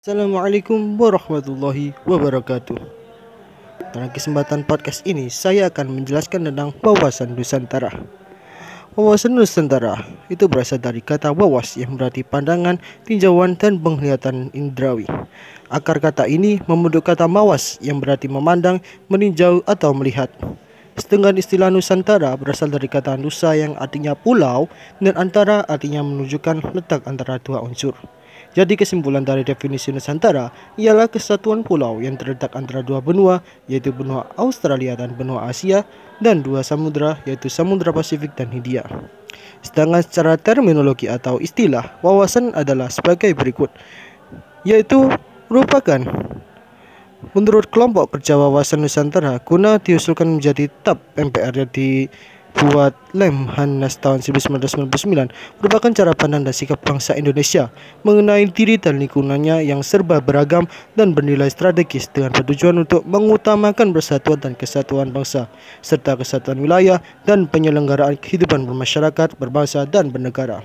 Assalamualaikum warahmatullahi wabarakatuh. Dalam kesempatan podcast ini, saya akan menjelaskan tentang wawasan Nusantara. Wawasan Nusantara itu berasal dari kata wawas yang berarti pandangan, tinjauan, dan penglihatan indrawi. Akar kata ini membentuk kata mawas yang berarti memandang, meninjau, atau melihat. Setengah istilah Nusantara berasal dari kata Nusa yang artinya pulau dan antara artinya menunjukkan letak antara dua unsur. Jadi kesimpulan dari definisi Nusantara ialah kesatuan pulau yang terletak antara dua benua yaitu benua Australia dan benua Asia dan dua samudra yaitu Samudra Pasifik dan Hindia. Sedangkan secara terminologi atau istilah, wawasan adalah sebagai berikut, yaitu merupakan menurut kelompok kerja wawasan Nusantara guna diusulkan menjadi TAP MPR di buat Lemhanas tahun 1999 merupakan cara pandang dan sikap bangsa Indonesia mengenai diri dan lingkungannya yang serba beragam dan bernilai strategis dengan bertujuan untuk mengutamakan persatuan dan kesatuan bangsa serta kesatuan wilayah dan penyelenggaraan kehidupan bermasyarakat, berbangsa dan bernegara.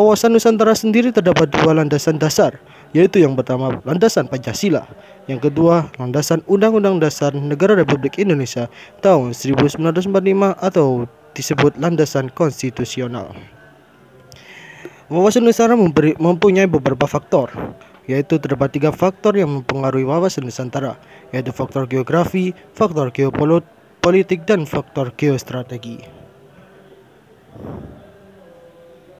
Wawasan Nusantara sendiri terdapat dua landasan dasar, yaitu yang pertama landasan Pancasila, yang kedua landasan Undang-Undang Dasar Negara Republik Indonesia tahun 1945 atau disebut landasan konstitusional. Wawasan Nusantara mempunyai beberapa faktor, yaitu terdapat tiga faktor yang mempengaruhi wawasan Nusantara, yaitu faktor geografi, faktor geopolitik, dan faktor geostrategi.